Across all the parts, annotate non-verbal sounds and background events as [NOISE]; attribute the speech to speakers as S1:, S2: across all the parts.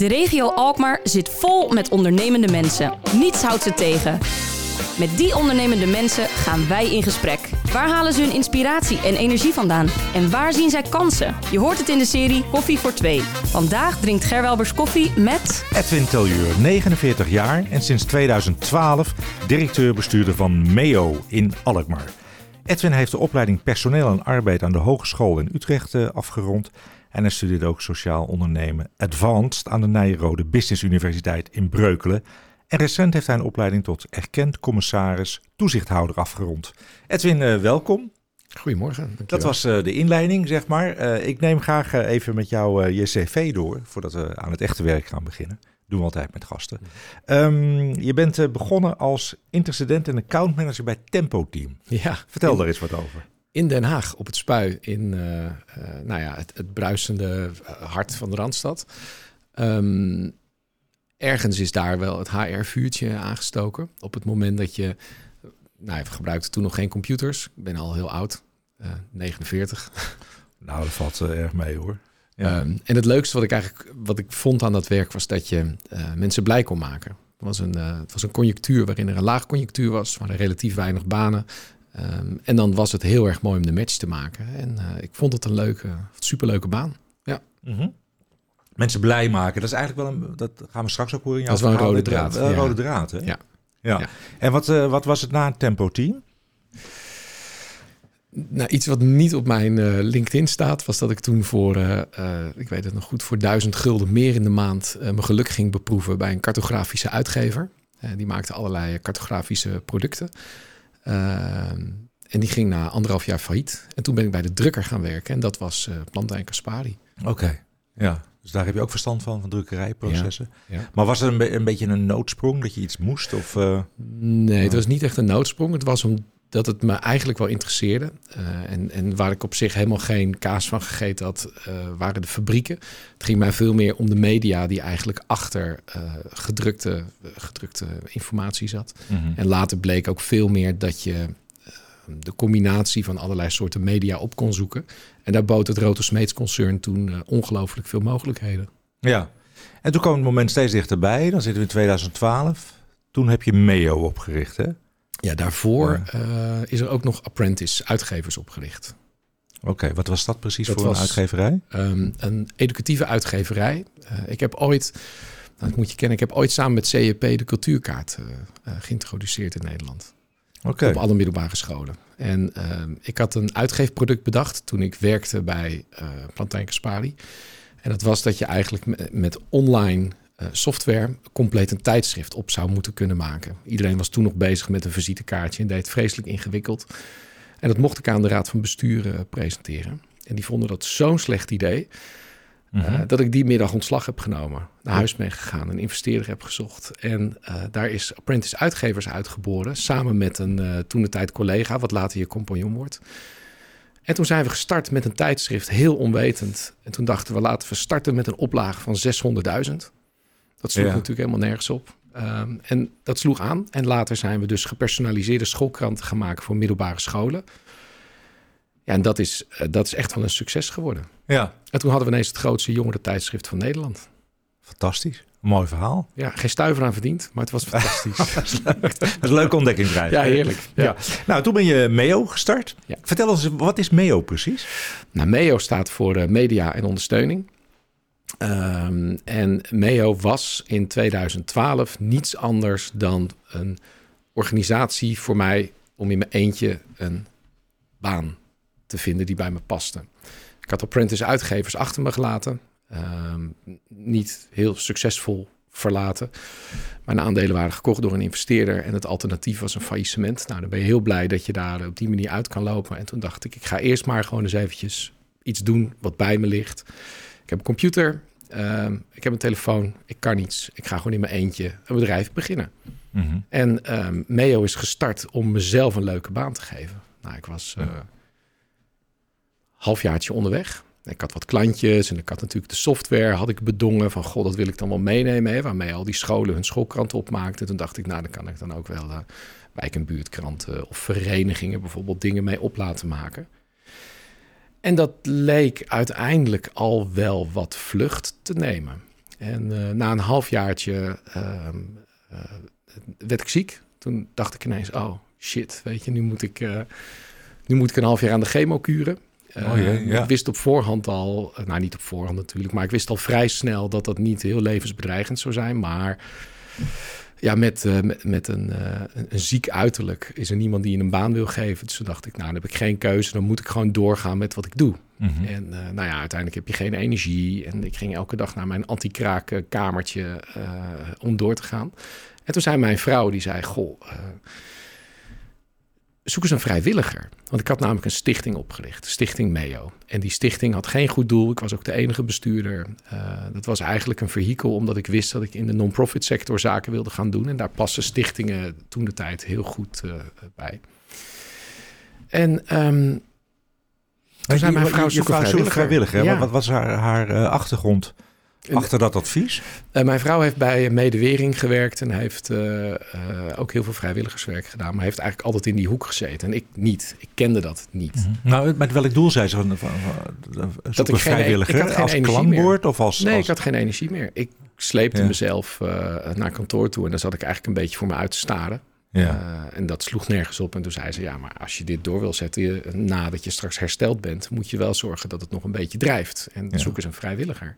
S1: De regio Alkmaar zit vol met ondernemende mensen. Niets houdt ze tegen. Met die ondernemende mensen gaan wij in gesprek. Waar halen ze hun inspiratie en energie vandaan? En waar zien zij kansen? Je hoort het in de serie Koffie voor Twee. Vandaag drinkt Gerwelbers koffie met...
S2: Edwin Teljuur, 49 jaar en sinds 2012 directeur-bestuurder van MEO in Alkmaar. Edwin heeft de opleiding Personeel en Arbeid aan de Hogeschool in Utrecht eh, afgerond. En hij studeerde ook sociaal ondernemen Advanced aan de Nijrode Business Universiteit in Breukelen. En recent heeft hij een opleiding tot erkend commissaris toezichthouder afgerond. Edwin, eh, welkom.
S3: Goedemorgen. dankjewel.
S2: Dat was eh, de inleiding, zeg maar. Eh, ik neem graag even met jou je cv door, voordat we aan het echte werk gaan beginnen. Doen we altijd met gasten. Ehm, je bent begonnen als intercedent en accountmanager bij Tempo Team.
S3: Ja,
S2: Vertel
S3: in,
S2: daar eens wat over.
S3: In Den Haag op het Spui, in eh, eh, nou ja, het, het bruisende eh, hart van de Randstad. Ehm, ergens is daar wel het HR-vuurtje aangestoken. Op het moment dat je... Nou, we gebruikten toen nog geen computers. Ik ben al heel oud, eh, 49. [LAUGHS]
S2: Nou, dat valt erg mee hoor. Ja.
S3: Ehm, en het leukste wat ik eigenlijk wat ik vond aan dat werk was dat je mensen blij kon maken. Het was, een, het was een conjunctuur waarin er een laag conjunctuur was, waar er relatief weinig banen. Ehm, en dan was het heel erg mooi om de match te maken. En eh, ik vond het een leuke, superleuke baan.
S2: Mhm. Mensen blij maken, dat is eigenlijk wel een, dat gaan we straks ook horen
S3: Dat is wel een rode draad, ja.
S2: rode draad, hè?
S3: Ja.
S2: ja.
S3: Ja.
S2: En wat, eh, wat was het na Tempo Team?
S3: Nou, iets wat niet op mijn eh, LinkedIn staat, was dat ik toen voor, eh, eh, ik weet het nog goed, voor duizend gulden meer in de maand mijn geluk ging beproeven bij een cartografische uitgever. Die maakte allerlei cartografische producten. Ehm, en die ging na anderhalf jaar failliet. En toen ben ik bij de drukker gaan werken. En dat was eh Plantijn Caspari.
S2: Oké, ja. Dus daar heb je ook verstand van, van drukkerijprocessen.
S3: Ja.
S2: Maar was er een, be- een beetje een noodsprong dat je iets moest? Of, eh,
S3: Nee, het was niet echt een noodsprong. Het was omdat het me eigenlijk wel interesseerde. Eh, en, en waar ik op zich helemaal geen kaas van gegeten had, eh, waren de fabrieken. Het ging mij veel meer om de media die eigenlijk achter eh, gedrukte, gedrukte informatie zat. En later bleek ook veel meer dat je de combinatie van allerlei soorten media op kon zoeken. En daar bood het Roto Smeets concern toen ongelooflijk veel mogelijkheden.
S2: Ja. En toen kwam het moment steeds dichterbij. Dan zitten we in 2012. Toen heb je MEO opgericht, hè?
S3: Ja, daarvoor eh, is er ook nog Apprentice uitgevers opgericht.
S2: Oké, wat was dat precies
S3: Dat
S2: voor
S3: was-
S2: een uitgeverij?
S3: Ehm, een educatieve uitgeverij. Eh, ik heb ooit, nou, dat moet je kennen, ik heb ooit samen met CEP de cultuurkaart eh, geïntroduceerd in Nederland.
S2: Oké.
S3: Op alle middelbare scholen. En ehm, ik had een uitgeefproduct bedacht toen ik werkte bij Plantijn Caspari. En dat was dat je eigenlijk me- met online software compleet een tijdschrift op zou moeten kunnen maken. Iedereen was toen nog bezig met een visitekaartje en deed het vreselijk ingewikkeld. En dat mocht ik aan de raad van bestuur eh, presenteren. En die vonden dat zo'n slecht idee.
S2: Mhm.
S3: Eh, dat ik die middag ontslag heb genomen. Naar huis ben gegaan, een investeerder heb gezocht. En eh, daar is Apprentice Uitgevers uitgeboren. Samen met een eh, toen de tijd collega, wat later je compagnon wordt. En toen zijn we gestart met een tijdschrift, heel onwetend. En toen dachten we, laten we starten met een oplage van 600.000. Dat sloeg
S2: Ja.
S3: natuurlijk helemaal nergens op. Ehm, en dat sloeg aan. En later zijn we dus gepersonaliseerde schoolkranten gaan maken voor middelbare scholen. Ja, en dat is, eh, dat is echt wel een succes geworden.
S2: Ja,
S3: En toen hadden we ineens het grootste jongerentijdschrift van Nederland.
S2: fantastisch. Mooi verhaal.
S3: Ja, geen stuiver aan verdiend, maar het was [LAUGHS] fantastisch.
S2: dat is leuk. Dat is een leuke ontdekkingsreis.
S3: ja, heerlijk. Ja.
S2: Ja. Nou, toen ben je MEO gestart.
S3: Ja.
S2: Vertel ons, wat is MEO precies?
S3: Nou, MEO staat voor eh, media en ondersteuning. Ehm, en MEO was in 2012 niets anders dan een organisatie voor mij om in mijn eentje een baan te vinden die bij me paste. Ik had apprentice uitgevers achter me gelaten. Ehm, niet heel succesvol verlaten. Mijn aandelen waren gekocht door een investeerder en het alternatief was een faillissement. Nou, dan ben je heel blij dat je daar op die manier uit kan lopen. En toen dacht ik, ik ga eerst maar gewoon eens eventjes iets doen wat bij me ligt. Ik heb een computer, ehm, ik heb een telefoon, ik kan iets. Ik ga gewoon in mijn eentje een bedrijf beginnen.
S2: Mhm.
S3: En ehm Meo is gestart om mezelf een leuke baan te geven. Nou, ik was eh halfjaartje onderweg. Ik had wat klantjes en ik had natuurlijk de software, had ik bedongen van, god, dat wil ik dan wel meenemen, hè, waarmee al die scholen hun schoolkrant opmaakten. Toen dacht ik, nou, dan kan ik dan ook wel eh, wijk- en buurtkranten of verenigingen bijvoorbeeld dingen mee op laten maken. En dat leek uiteindelijk al wel wat vlucht te nemen. En na een halfjaartje uh, werd ik ziek. Toen dacht ik ineens, oh shit, weet je, nu moet ik, nu moet ik een half jaar aan de chemo kuren. Oh, ja. Ik wist op voorhand al, nou niet op voorhand natuurlijk, maar ik wist al vrij snel dat dat niet heel levensbedreigend zou zijn. Maar ja, met, uh, met, met een, uh, een, ziek uiterlijk is er niemand die je een baan wil geven. Dus toen dacht ik, nou, dan heb ik geen keuze. Dan moet ik gewoon doorgaan met wat ik doe. Mhm. En uh, nou ja, uiteindelijk heb je geen energie. En ik ging elke dag naar mijn anti-kraak kamertje om door te gaan. En toen zei mijn vrouw, die zei, goh zoek eens een vrijwilliger. Want ik had namelijk een stichting opgericht, Stichting MEO. En die stichting had geen goed doel. Ik was ook de enige bestuurder. Uh, dat was eigenlijk een vehikel omdat ik wist dat ik in de non-profit sector zaken wilde gaan doen. En daar passen stichtingen toen de tijd heel goed uh, bij. En um,
S2: toen zei mijn vrouw, zoek vrijwilliger. vrijwilliger ja. Wat was haar, haar uh, achtergrond? Achter dat advies?
S3: Uh, mijn vrouw heeft bij Medewering gewerkt en heeft uh, uh, ook heel veel vrijwilligerswerk gedaan. Maar heeft eigenlijk altijd in die hoek gezeten. En ik niet. Ik kende dat niet. Mm
S2: -hmm. Nou, met welk doel zei ze van, van, van dat ik geen, vrijwilliger? Ik als klankwoord of als...
S3: Nee,
S2: als...
S3: ik had geen energie meer. Ik sleepte ja. mezelf naar kantoor toe en dan zat ik eigenlijk een beetje voor me uit te staren. Ja. en dat sloeg nergens op. En toen zei ze: Ja, maar als je dit door wil zetten, nadat je straks hersteld bent, moet je wel zorgen dat het nog een beetje drijft. En ja. zoek eens een vrijwilliger.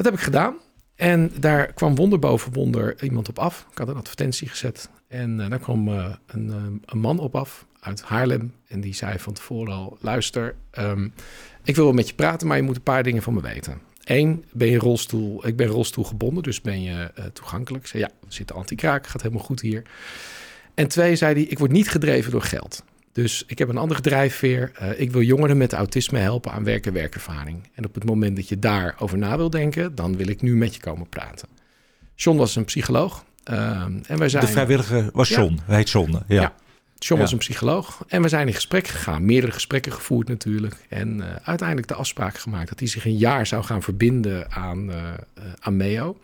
S3: Dat heb ik gedaan. En daar kwam wonder boven wonder iemand op af. Ik had een advertentie gezet. En uh, daar kwam uh, een, uh, een, man op af uit Haarlem. En die zei van tevoren al: luister, um, ik wil wel met je praten, maar je moet een paar dingen van me weten. Eén, ben je rolstoel? Ik ben rolstoel gebonden, dus ben je toegankelijk? Ik zei ja, we zitten anti-kraak, gaat helemaal goed hier. En twee, zei hij: ik word niet gedreven door geld. Dus ik heb een andere drijfveer. Uh, ik wil jongeren met autisme helpen aan werk- en werkervaring. En op het moment dat je daarover na wil denken, dan wil ik nu met je komen praten. John was een psycholoog. Uh, en wij zijn...
S2: De vrijwilliger was John, ja. hij heet John. Ja. ja.
S3: John ja. was een psycholoog. En we zijn in gesprek gegaan, meerdere gesprekken gevoerd natuurlijk. En uh, uiteindelijk de afspraak gemaakt dat hij zich een jaar zou gaan verbinden aan, aan MEO.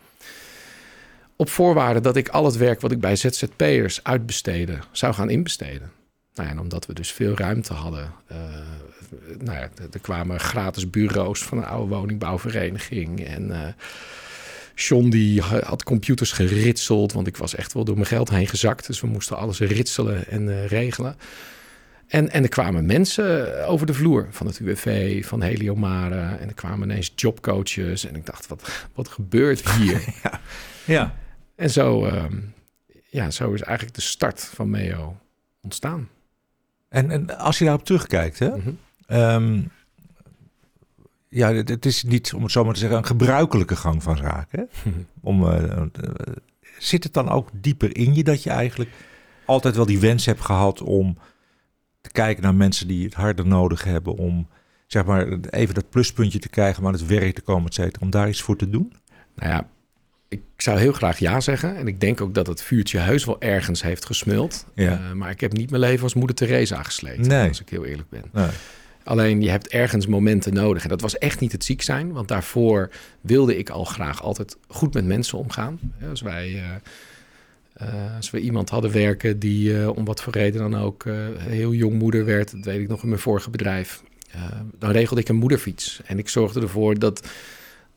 S3: Op voorwaarde dat ik al het werk wat ik bij ZZP'ers uitbesteden zou gaan inbesteden. Nou en omdat we dus veel ruimte hadden, uh, nou ja, er kwamen gratis bureaus van een oude woningbouwvereniging. En uh, John die had computers geritseld, want ik was echt wel door mijn geld heen gezakt. Dus we moesten alles ritselen en uh, regelen. En, en er kwamen mensen over de vloer van het UWV, van Heliomare. En er kwamen ineens jobcoaches. En ik dacht, wat, wat gebeurt hier? [LAUGHS]
S2: ja. ja.
S3: En zo, um, ja, zo is eigenlijk de start van MEO ontstaan.
S2: En, en als je daarop terugkijkt, hè, mm-hmm. um, ja, het, het, is niet, om het zo maar te zeggen, een gebruikelijke gang van zaken. [LAUGHS] Om, uh, zit het dan ook dieper in je dat je eigenlijk altijd wel die wens hebt gehad om te kijken naar mensen die het harder nodig hebben, om zeg maar even dat pluspuntje te krijgen, om aan het werk te komen, et cetera, om daar iets voor te doen?
S3: Nou ja, ik zou heel graag ja zeggen. En ik denk ook dat het vuurtje heus wel ergens heeft gesmuld. Ja. Uh, maar ik heb niet mijn leven als moeder Teresa gesleten, nee. als ik heel eerlijk ben. Nee. Alleen je hebt ergens momenten nodig. En dat was echt niet het ziek zijn. Want daarvoor wilde ik al graag altijd goed met mensen omgaan. Als wij... Uh, uh, als we iemand hadden werken die uh, om wat voor reden dan ook uh, heel jong moeder werd, dat weet ik nog in mijn vorige bedrijf, dan regelde ik een moederfiets. En ik zorgde ervoor dat,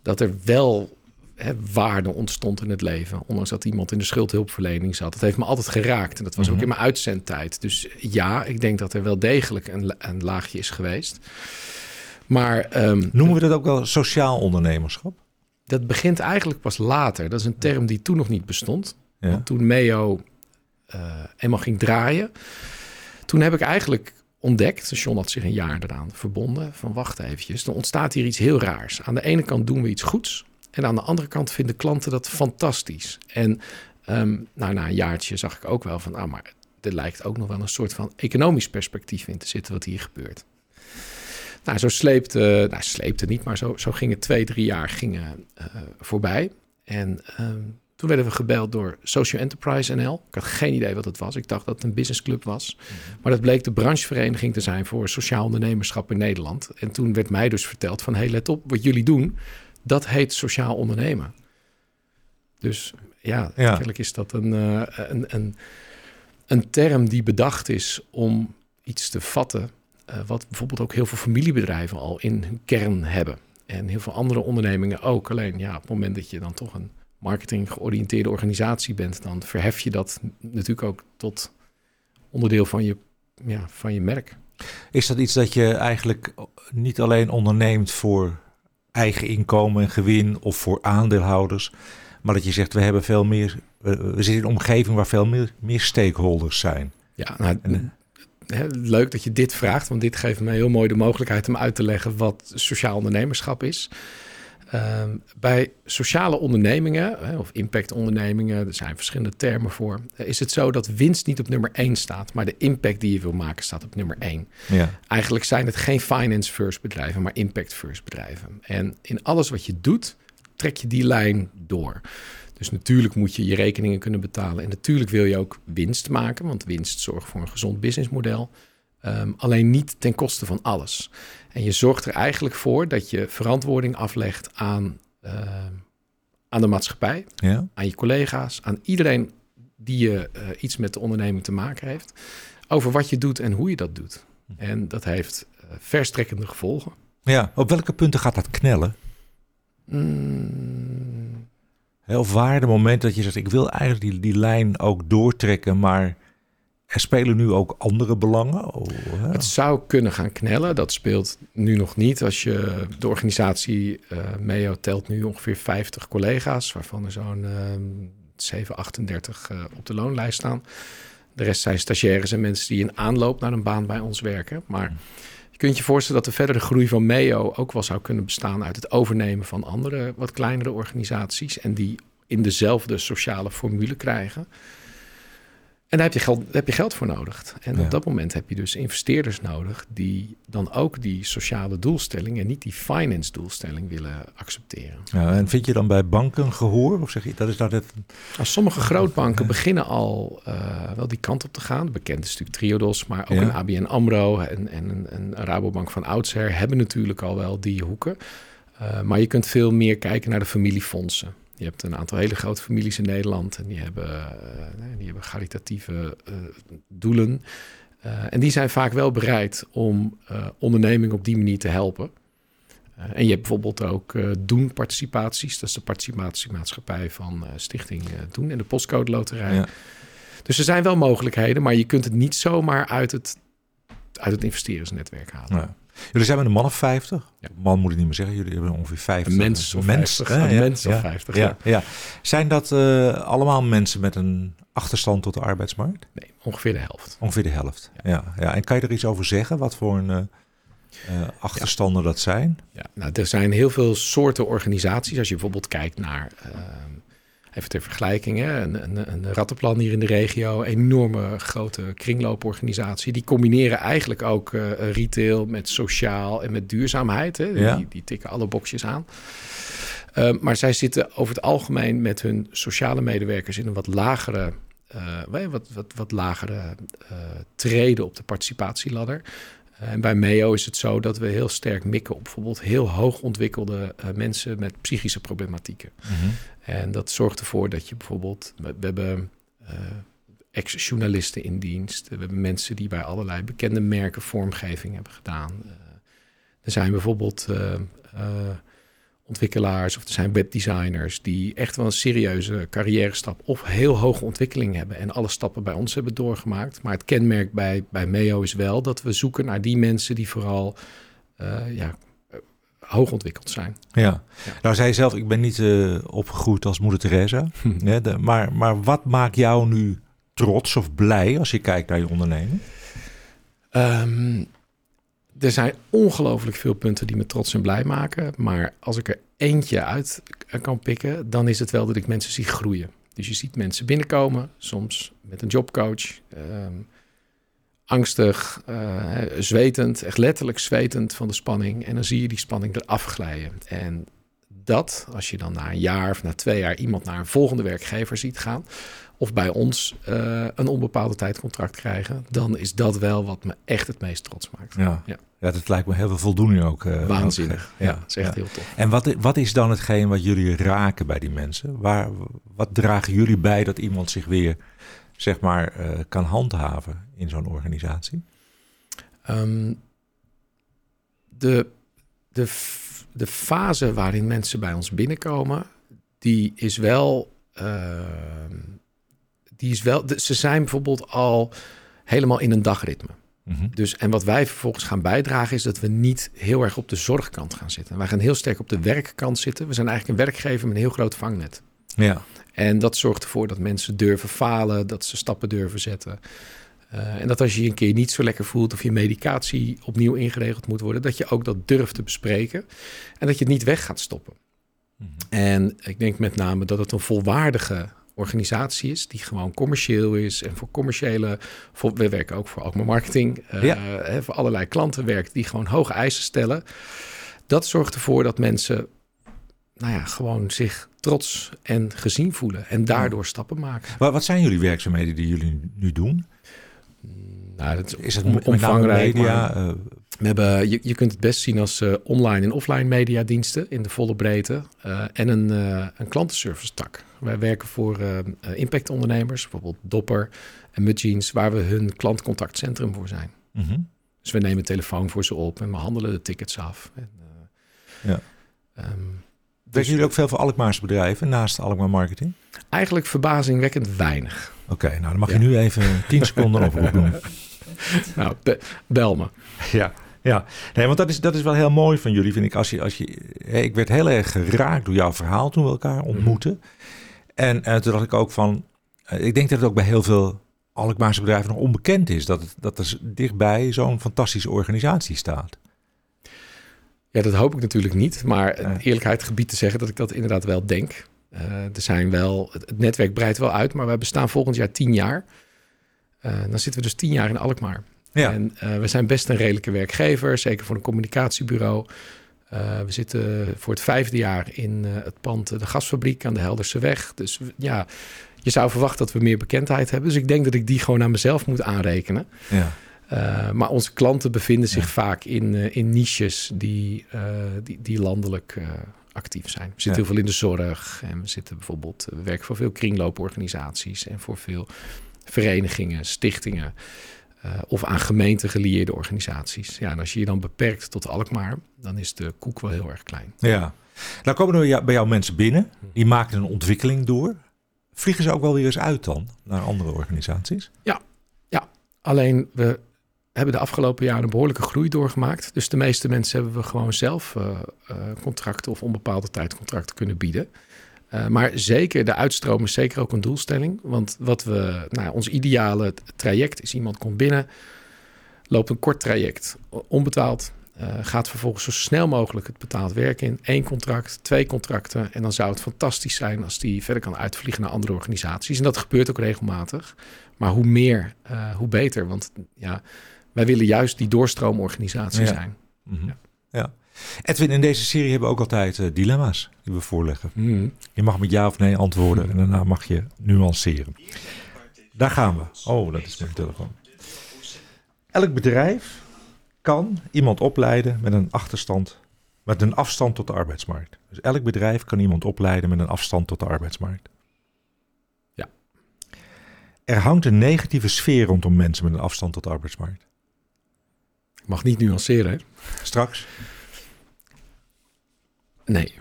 S3: dat er wel hè, waarde ontstond in het leven. Ondanks dat iemand in de schuldhulpverlening zat. Dat heeft me altijd geraakt. En dat was ook mhm. in mijn uitzendtijd. Dus ja, ik denk dat er wel degelijk een, een laagje is geweest. Maar, um,
S2: Noemen we dat ook wel sociaal ondernemerschap?
S3: Dat begint eigenlijk pas later. Dat is een term die toen nog niet bestond. Ja. Want toen Meo uh, eenmaal ging draaien... toen heb ik eigenlijk ontdekt, John had zich een jaar eraan verbonden, van wacht eventjes, dan ontstaat hier iets heel raars. Aan de ene kant doen we iets goeds, en aan de andere kant vinden klanten dat fantastisch. En um, nou, na een jaartje zag ik ook wel van, ah, maar er lijkt ook nog wel een soort van economisch perspectief in te zitten wat hier gebeurt. Nou, zo sleepte, nou, sleepte niet, maar zo, zo gingen twee, drie jaar gingen, uh, voorbij. En um, toen werden we gebeld door Social Enterprise NL. Ik had geen idee wat het was. Ik dacht dat het een businessclub was. Mhm. Maar dat bleek de branchevereniging te zijn voor sociaal ondernemerschap in Nederland. En toen werd mij dus verteld van... hey, let op, wat jullie doen dat heet sociaal ondernemen. Dus ja, eigenlijk is dat een, uh, een, een, een term die bedacht is om iets te vatten. Uh, wat bijvoorbeeld ook heel veel familiebedrijven al in hun kern hebben. en heel veel andere ondernemingen ook. Alleen ja, op het moment dat je dan toch een marketing georiënteerde organisatie bent, dan verhef je dat natuurlijk ook tot onderdeel van je, ja, van je merk.
S2: Is dat iets dat je eigenlijk niet alleen onderneemt voor eigen inkomen en gewin of voor aandeelhouders, maar dat je zegt we hebben veel meer, we, zitten in een omgeving waar veel meer, meer stakeholders zijn.
S3: Ja, nou, en, leuk dat je dit vraagt, want dit geeft me heel mooi de mogelijkheid om uit te leggen wat sociaal ondernemerschap is. Ehm, bij sociale ondernemingen of impactondernemingen, er zijn verschillende termen voor, is het zo dat winst niet op nummer 1 staat, maar de impact die je wil maken staat op nummer 1. Ja. Eigenlijk zijn het geen finance first bedrijven, maar impact first bedrijven. En in alles wat je doet, trek je die lijn door. Dus natuurlijk moet je je rekeningen kunnen betalen. En natuurlijk wil je ook winst maken, want winst zorgt voor een gezond businessmodel. Um, alleen niet ten koste van alles. En je zorgt er eigenlijk voor dat je verantwoording aflegt aan, ehm, aan de maatschappij, ja. aan je collega's, aan iedereen die je uh, iets met de onderneming te maken heeft, over wat je doet en hoe je dat doet. En dat heeft uh, verstrekkende gevolgen.
S2: Ja, op welke punten gaat dat knellen? Mm. Of waar de moment dat je zegt, ik wil eigenlijk die, die lijn ook doortrekken, maar er spelen nu ook andere belangen? Oh,
S3: Het zou kunnen gaan knellen. Dat speelt nu nog niet. Als je de organisatie uh, MEO telt nu ongeveer 50 collega's, waarvan er zo'n uh, 7, 38 uh, op de loonlijst staan. De rest zijn stagiaires en mensen die in aanloop naar een baan bij ons werken. Maar je kunt je voorstellen dat de verdere groei van MEO ook wel zou kunnen bestaan uit het overnemen van andere, wat kleinere organisaties. En die in dezelfde sociale formule krijgen. En daar heb je geld, heb je geld voor nodig. En op dat moment heb je dus investeerders nodig die dan ook die sociale doelstelling en niet die finance doelstelling willen accepteren.
S2: Ja, en vind je dan bij banken gehoor? Of zeg je dat is dat het.
S3: Als sommige grootbanken beginnen al uh, wel die kant op te gaan. Bekend is natuurlijk Triodos, maar ook een ABN Amro en, en een, Rabobank van oudsher hebben natuurlijk al wel die hoeken. Uh, maar je kunt veel meer kijken naar de familiefondsen. Je hebt een aantal hele grote families in Nederland en die hebben, uh, die hebben caritatieve uh, doelen. Uh, en die zijn vaak wel bereid om ondernemingen op die manier te helpen. en je hebt bijvoorbeeld ook Doen-participaties. Dat is de participatiemaatschappij van Stichting Doen en de Postcode Loterij. Ja. Dus er zijn wel mogelijkheden, maar je kunt het niet zomaar uit het, uit het investeerdersnetwerk halen. Ja.
S2: Jullie zijn met een man of 50. Man moet ik niet meer zeggen. Jullie hebben ongeveer 50.
S3: Een mens of 50. Een mens of 50.
S2: Ja, ja. Zijn dat uh, allemaal mensen met een achterstand tot de arbeidsmarkt?
S3: Nee, ongeveer de helft.
S2: Ongeveer de helft. Ja. Ja. En kan je er iets over zeggen? Wat voor een uh, achterstanden dat zijn?
S3: Ja, nou, er zijn heel veel soorten organisaties. Als je bijvoorbeeld kijkt naar Even ter vergelijking, hè, een, een, een rattenplan hier in de regio, enorme grote kringlooporganisatie. Die combineren eigenlijk ook uh, retail met sociaal en met duurzaamheid. Hè. Ja. Die, die, tikken alle boxjes aan. Uh, maar zij zitten over het algemeen met hun sociale medewerkers in een wat lagere, uh, wat, wat, wat lagere treden op de participatieladder. En bij MEO is het zo dat we heel sterk mikken op bijvoorbeeld heel hoog ontwikkelde mensen met psychische problematieken. Mm en dat zorgt ervoor dat je bijvoorbeeld, we hebben uh, ex-journalisten in dienst, we hebben mensen die bij allerlei bekende merken vormgeving hebben gedaan. Uh, er zijn bijvoorbeeld ontwikkelaars of er zijn webdesigners die echt wel een serieuze carrière stap of heel hoge ontwikkeling hebben en alle stappen bij ons hebben doorgemaakt. Maar het kenmerk bij, bij MEO is wel dat we zoeken naar die mensen die vooral ja, hoog ontwikkeld zijn.
S2: Ja. nou zei je zelf, ik ben niet uh, opgegroeid als moeder Teresa. Hm. [LAUGHS] de, maar, maar wat maakt jou nu trots of blij als je kijkt naar je onderneming?
S3: Um, er zijn ongelooflijk veel punten die me trots en blij maken. Maar als ik er eentje uit kan pikken, dan is het wel dat ik mensen zie groeien. Dus je ziet mensen binnenkomen, soms met een jobcoach. Um, angstig, uh, zwetend, echt letterlijk zwetend van de spanning. En dan zie je die spanning eraf glijden. En dat, als je dan na een jaar of na twee jaar iemand naar een volgende werkgever ziet gaan, of bij ons uh, een onbepaalde tijdcontract krijgen, dan is dat wel wat me echt het meest trots maakt.
S2: Ja, ja. Ja dat lijkt me heel veel voldoening ook.
S3: Uh, Waanzinnig. ja, dat is echt heel tof.
S2: En wat, wat is dan hetgeen wat jullie raken bij die mensen? Waar, wat dragen jullie bij dat iemand zich weer zeg maar, uh, kan handhaven in zo'n organisatie?
S3: Um, de, de de fase waarin mensen bij ons binnenkomen, die is wel. Uh, die is wel ze zijn bijvoorbeeld al helemaal in een dagritme. Mhm. Dus, en wat wij vervolgens gaan bijdragen is dat we niet heel erg op de zorgkant gaan zitten. Wij gaan heel sterk op de werkkant zitten. We zijn eigenlijk een werkgever met een heel groot vangnet.
S2: Ja.
S3: En dat zorgt ervoor dat mensen durven falen, dat ze stappen durven zetten. Uh, en dat als je je een keer niet zo lekker voelt of je medicatie opnieuw ingeregeld moet worden, dat je ook dat durft te bespreken en dat je het niet weg gaat stoppen. Mhm. En ik denk met name dat het een volwaardige organisatie is die gewoon commercieel is en voor commerciële, voor, we werken ook voor Alkmaar Marketing, uh, ja. hè, voor allerlei klanten werkt die gewoon hoge eisen stellen. Dat zorgt ervoor dat mensen, nou ja, gewoon zich trots en gezien voelen en daardoor stappen maken.
S2: Wat zijn jullie werkzaamheden die jullie nu doen?
S3: Nou, dat is, het omvangrijk. Media, uh, we hebben, je, je kunt het best zien als uh, online en offline mediadiensten in de volle breedte. Uh, en een, een klantenservice tak. Wij werken voor impactondernemers, bijvoorbeeld Dopper en Mudjeans, waar we hun klantcontactcentrum voor zijn. Mm -hmm. Dus we nemen telefoon voor ze op en we handelen de tickets af. En,
S2: ja. Um, Werken jullie ook veel voor Alkmaarse bedrijven naast Alkmaar Marketing?
S3: Eigenlijk verbazingwekkend weinig.
S2: Oké, nou dan mag je nu even 10 seconden oproep doen. [LAUGHS]
S3: nou, bel me.
S2: Ja, ja. Nee, want dat is, dat is wel heel mooi van jullie, vind ik. Als je, als je, ik werd heel erg geraakt door jouw verhaal toen we elkaar ontmoetten. En uh, toen dacht ik ook van, uh, ik denk dat het ook bij heel veel Alkmaarse bedrijven nog onbekend is. Dat, het, dat er dichtbij zo'n fantastische organisatie staat.
S3: Ja, dat hoop ik natuurlijk niet. Maar eerlijkheid gebied te zeggen dat ik dat inderdaad wel denk. Uh, er zijn wel, het, netwerk breidt wel uit, maar we bestaan volgend jaar tien jaar. Uh, dan zitten we dus tien jaar in Alkmaar. Ja. En uh, we zijn best een redelijke werkgever, zeker voor een communicatiebureau. we zitten voor het vijfde jaar in het pand De Gasfabriek aan de Helderse Weg. Dus ja, je zou verwachten dat we meer bekendheid hebben. Dus ik denk dat ik die gewoon aan mezelf moet aanrekenen. Ja. Uh, maar onze klanten bevinden zich vaak in, uh, in niches die, uh, die, die, landelijk actief zijn. We zitten heel veel in de zorg en we zitten bijvoorbeeld, we werken voor veel kringlooporganisaties en voor veel verenigingen, stichtingen of aan gemeenten gelieerde organisaties. Ja, en als je je dan beperkt tot Alkmaar, dan is de koek wel heel erg klein.
S2: Ja, nou komen er bij jou mensen binnen, die maken een ontwikkeling door. Vliegen ze ook wel weer eens uit dan naar andere organisaties?
S3: Ja, ja. alleen we hebben de afgelopen jaren een behoorlijke groei doorgemaakt. Dus de meeste mensen hebben we gewoon zelf uh, uh, contracten of onbepaalde tijdcontracten kunnen bieden. Uh, maar zeker, de uitstroom is zeker ook een doelstelling. Want wat we, nou, ons ideale traject is: iemand komt binnen, loopt een kort traject, onbetaald. gaat vervolgens zo snel mogelijk het betaald werk in. Eén contract, twee contracten. En dan zou het fantastisch zijn als die verder kan uitvliegen naar andere organisaties. En dat gebeurt ook regelmatig. Maar hoe meer, hoe beter. Want ja, wij willen juist die doorstroomorganisatie zijn.
S2: Mhm. ja. ja. Edwin, in deze serie hebben we ook altijd uh, dilemma's die we voorleggen. Mhm. Je mag met ja of nee antwoorden en daarna mag je nuanceren. Daar gaan we. Oh, dat is mijn telefoon. Elk bedrijf kan iemand opleiden met een achterstand, met een afstand tot de arbeidsmarkt. Dus elk bedrijf kan iemand opleiden met een afstand tot de arbeidsmarkt.
S3: Ja.
S2: Er hangt een negatieve sfeer rondom mensen met een afstand tot de arbeidsmarkt.
S3: Mag niet nuanceren, hè?
S2: Straks?
S3: Nee.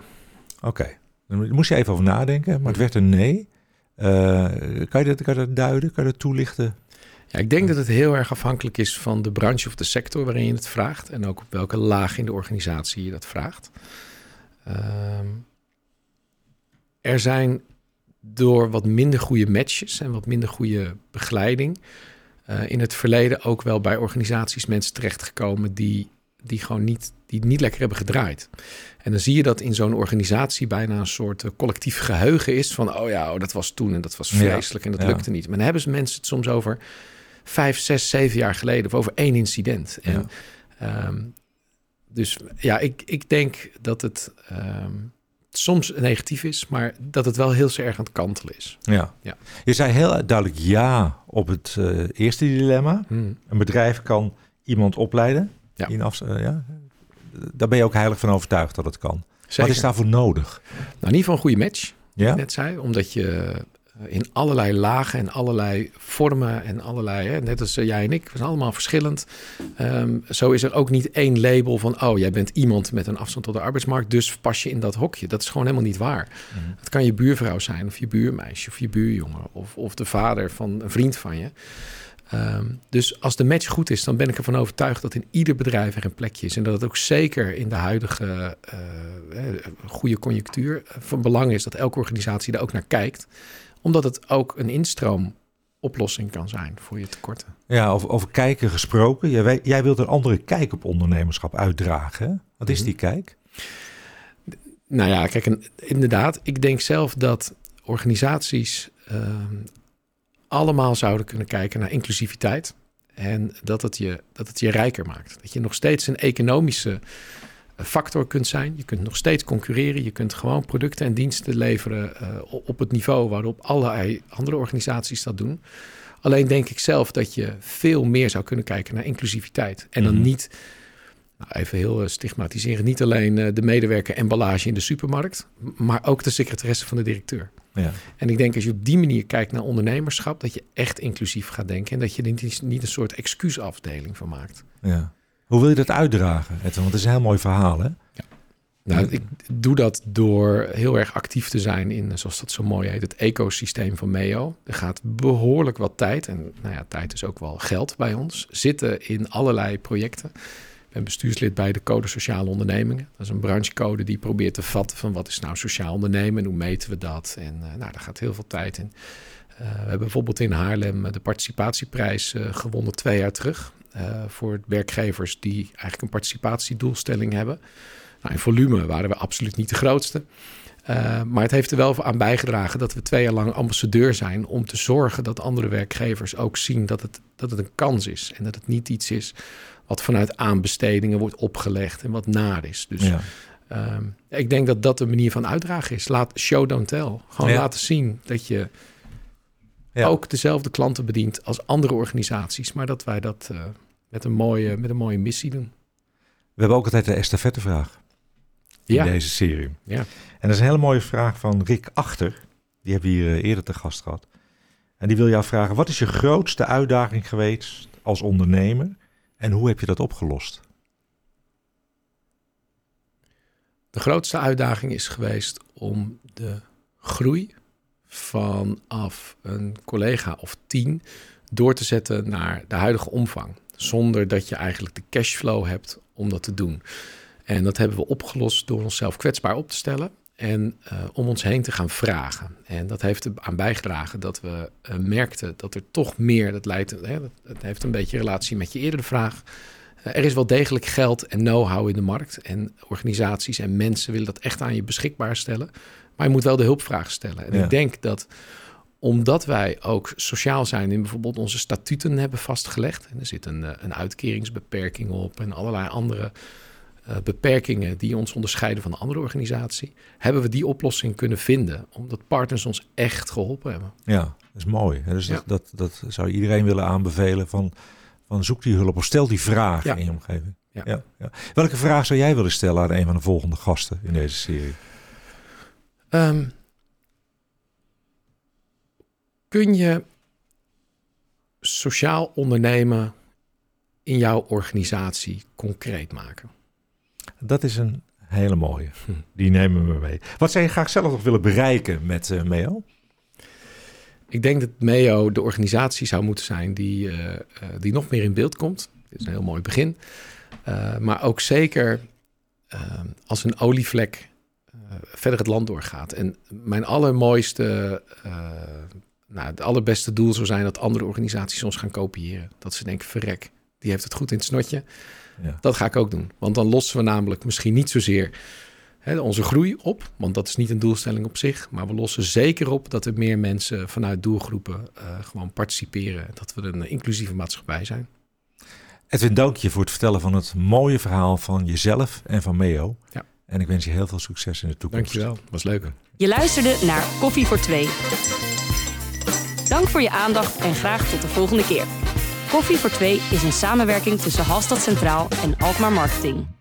S2: Oké. Okay. Dan moest je even over nadenken, maar het werd een nee. Uh, kan, je dat, kan je dat duiden? Kan je dat toelichten?
S3: Ja, ik denk dat het heel erg afhankelijk is van de branche of de sector waarin je het vraagt. En ook op welke laag in de organisatie je dat vraagt. Uh, er zijn door wat minder goede matches en wat minder goede begeleiding uh, in het verleden ook wel bij organisaties mensen terechtgekomen die, die gewoon niet, die niet lekker hebben gedraaid. En dan zie je dat in zo'n organisatie bijna een soort uh, collectief geheugen is van, oh ja, oh, dat was toen en dat was vreselijk en dat lukte niet. Maar dan hebben ze mensen het soms over vijf, zes, zeven jaar geleden of over één incident. En, um, dus ja, ik, ik denk dat het um, soms negatief is, maar dat het wel heel erg aan het kantelen is.
S2: Ja. ja. Je zei heel duidelijk ja op het uh, eerste dilemma. Hmm. Een bedrijf kan iemand opleiden. Ja. In af, uh, ja. Daar ben je ook heilig van overtuigd dat het kan. Zeker. Wat is daarvoor nodig?
S3: Nou, in ieder geval een goede match, ja? net zei. Omdat je, eh, in allerlei lagen en allerlei vormen en allerlei, hè, net als jij en ik, we zijn allemaal verschillend. Ehm, zo is er ook niet één label van, oh, jij bent iemand met een afstand tot de arbeidsmarkt, dus pas je in dat hokje. Dat is gewoon helemaal niet waar. Mhm. Het kan je buurvrouw zijn, of je buurmeisje, of je buurjongen, of, of de vader van een vriend van je. Ehm, dus als de match goed is, dan ben ik ervan overtuigd dat in ieder bedrijf er een plekje is. En dat het ook zeker in de huidige uh, goede conjunctuur van belang is dat elke organisatie daar ook naar kijkt. Omdat het ook een instroomoplossing kan zijn voor je tekorten.
S2: Ja, over, over kijken gesproken. Jij, jij wilt een andere kijk op ondernemerschap uitdragen. Wat is mhm. die kijk?
S3: Nou ja, kijk, inderdaad. Ik denk zelf dat organisaties ehm, allemaal zouden kunnen kijken naar inclusiviteit. En dat het, je, dat het je rijker maakt. Dat je nog steeds een economische eh, factor kunt zijn. Je kunt nog steeds concurreren. Je kunt gewoon producten en diensten leveren uh, op het niveau waarop allerlei andere organisaties dat doen. Alleen denk ik zelf dat je veel meer zou kunnen kijken naar inclusiviteit. En dan mhm. niet, nou even heel eh, stigmatiseren, niet alleen de medewerker emballage in de supermarkt, maar ook de secretaresse van de directeur. Ja. En ik denk als je op die manier kijkt naar ondernemerschap, dat je echt inclusief gaat denken en dat je er niet, niet een soort excuusafdeling van maakt.
S2: Ja. Hoe wil je dat uitdragen? Want het is een heel mooi verhaal, hè? Ja.
S3: Nou, ik doe dat door heel erg actief te zijn in, zoals dat zo mooi heet, het ecosysteem van MEO. Er gaat behoorlijk wat tijd, en nou ja, tijd is ook wel geld bij ons, zitten in allerlei projecten ben bestuurslid bij de Code Sociale Ondernemingen. Dat is een branchecode die probeert te vatten van wat is nou sociaal ondernemen en hoe meten we dat. En uh, nou, daar gaat heel veel tijd in. Uh, we hebben bijvoorbeeld in Haarlem de participatieprijs gewonnen twee jaar terug. voor werkgevers die eigenlijk een participatiedoelstelling hebben. Nou, in volume waren we absoluut niet de grootste. maar het heeft er wel aan bijgedragen dat we twee jaar lang ambassadeur zijn om te zorgen dat andere werkgevers ook zien dat het, dat het een kans is en dat het niet iets is wat vanuit aanbestedingen wordt opgelegd en wat naar is. Dus ja. Ehm, ik denk dat dat de manier van uitdragen is. Laat show don't tell. Gewoon laten zien dat je ja. ook dezelfde klanten bedient als andere organisaties, maar dat wij dat uh, met, een mooie, met een mooie missie doen.
S2: We hebben ook altijd de estafettevraag in ja. deze serie. Ja. En dat is een hele mooie vraag van Rick Achter. Die hebben we hier eh, eerder te gast gehad. En die wil jou vragen: wat is je grootste uitdaging geweest als ondernemer en hoe heb je dat opgelost?
S3: De grootste uitdaging is geweest om de groei vanaf een collega of tien door te zetten naar de huidige omvang. Zonder dat je eigenlijk de cashflow hebt om dat te doen. En dat hebben we opgelost door onszelf kwetsbaar op te stellen en uh, om ons heen te gaan vragen. En dat heeft aan bijgedragen dat we uh, merkten dat er toch meer, dat leidt, hè, dat, heeft een beetje relatie met je eerdere vraag. Uh, er is wel degelijk geld en know-how in de markt. En organisaties en mensen willen dat echt aan je beschikbaar stellen. Maar je moet wel de hulpvraag stellen. En ik denk dat omdat wij ook sociaal zijn in bijvoorbeeld onze statuten hebben vastgelegd. En er zit een, een uitkeringsbeperking op en allerlei andere uh, beperkingen die ons onderscheiden van een andere organisatie, hebben we die oplossing kunnen vinden, omdat partners ons echt geholpen hebben.
S2: Ja, dat is mooi. Dus dat, dat, dat, zou iedereen willen aanbevelen van, van zoek die hulp of stel die vraag in je omgeving. Ja. Ja, Welke vraag zou jij willen stellen aan een van de volgende gasten in deze serie?
S3: Um, kun je sociaal ondernemen in jouw organisatie concreet maken?
S2: Dat is een hele mooie. Die nemen we mee. Wat zou je graag zelf nog willen bereiken met uh, MEO?
S3: Ik denk dat MEO de organisatie zou moeten zijn die, uh, die nog meer in beeld komt. Dit is een heel mooi begin. maar ook zeker als een olievlek verder het land doorgaat. En mijn allermooiste, nou, het allerbeste doel zou zijn dat andere organisaties ons gaan kopiëren. Dat ze denken, verrek, die heeft het goed in het snotje. Ja. Dat ga ik ook doen. Want dan lossen we namelijk misschien niet zozeer hè, onze groei op. Want dat is niet een doelstelling op zich. Maar we lossen zeker op dat er meer mensen vanuit doelgroepen uh, gewoon participeren. Dat we een inclusieve maatschappij zijn.
S2: Edwin, dank je voor het vertellen van het mooie verhaal van jezelf en van Meo. Ja. En ik wens je heel veel succes in de toekomst.
S3: Dankjewel, was leuk.
S1: Je luisterde naar Koffie voor Twee. Dank voor je aandacht en graag tot de volgende keer. Koffie voor Twee is een samenwerking tussen Halstad Centraal en Alkmaar Marketing.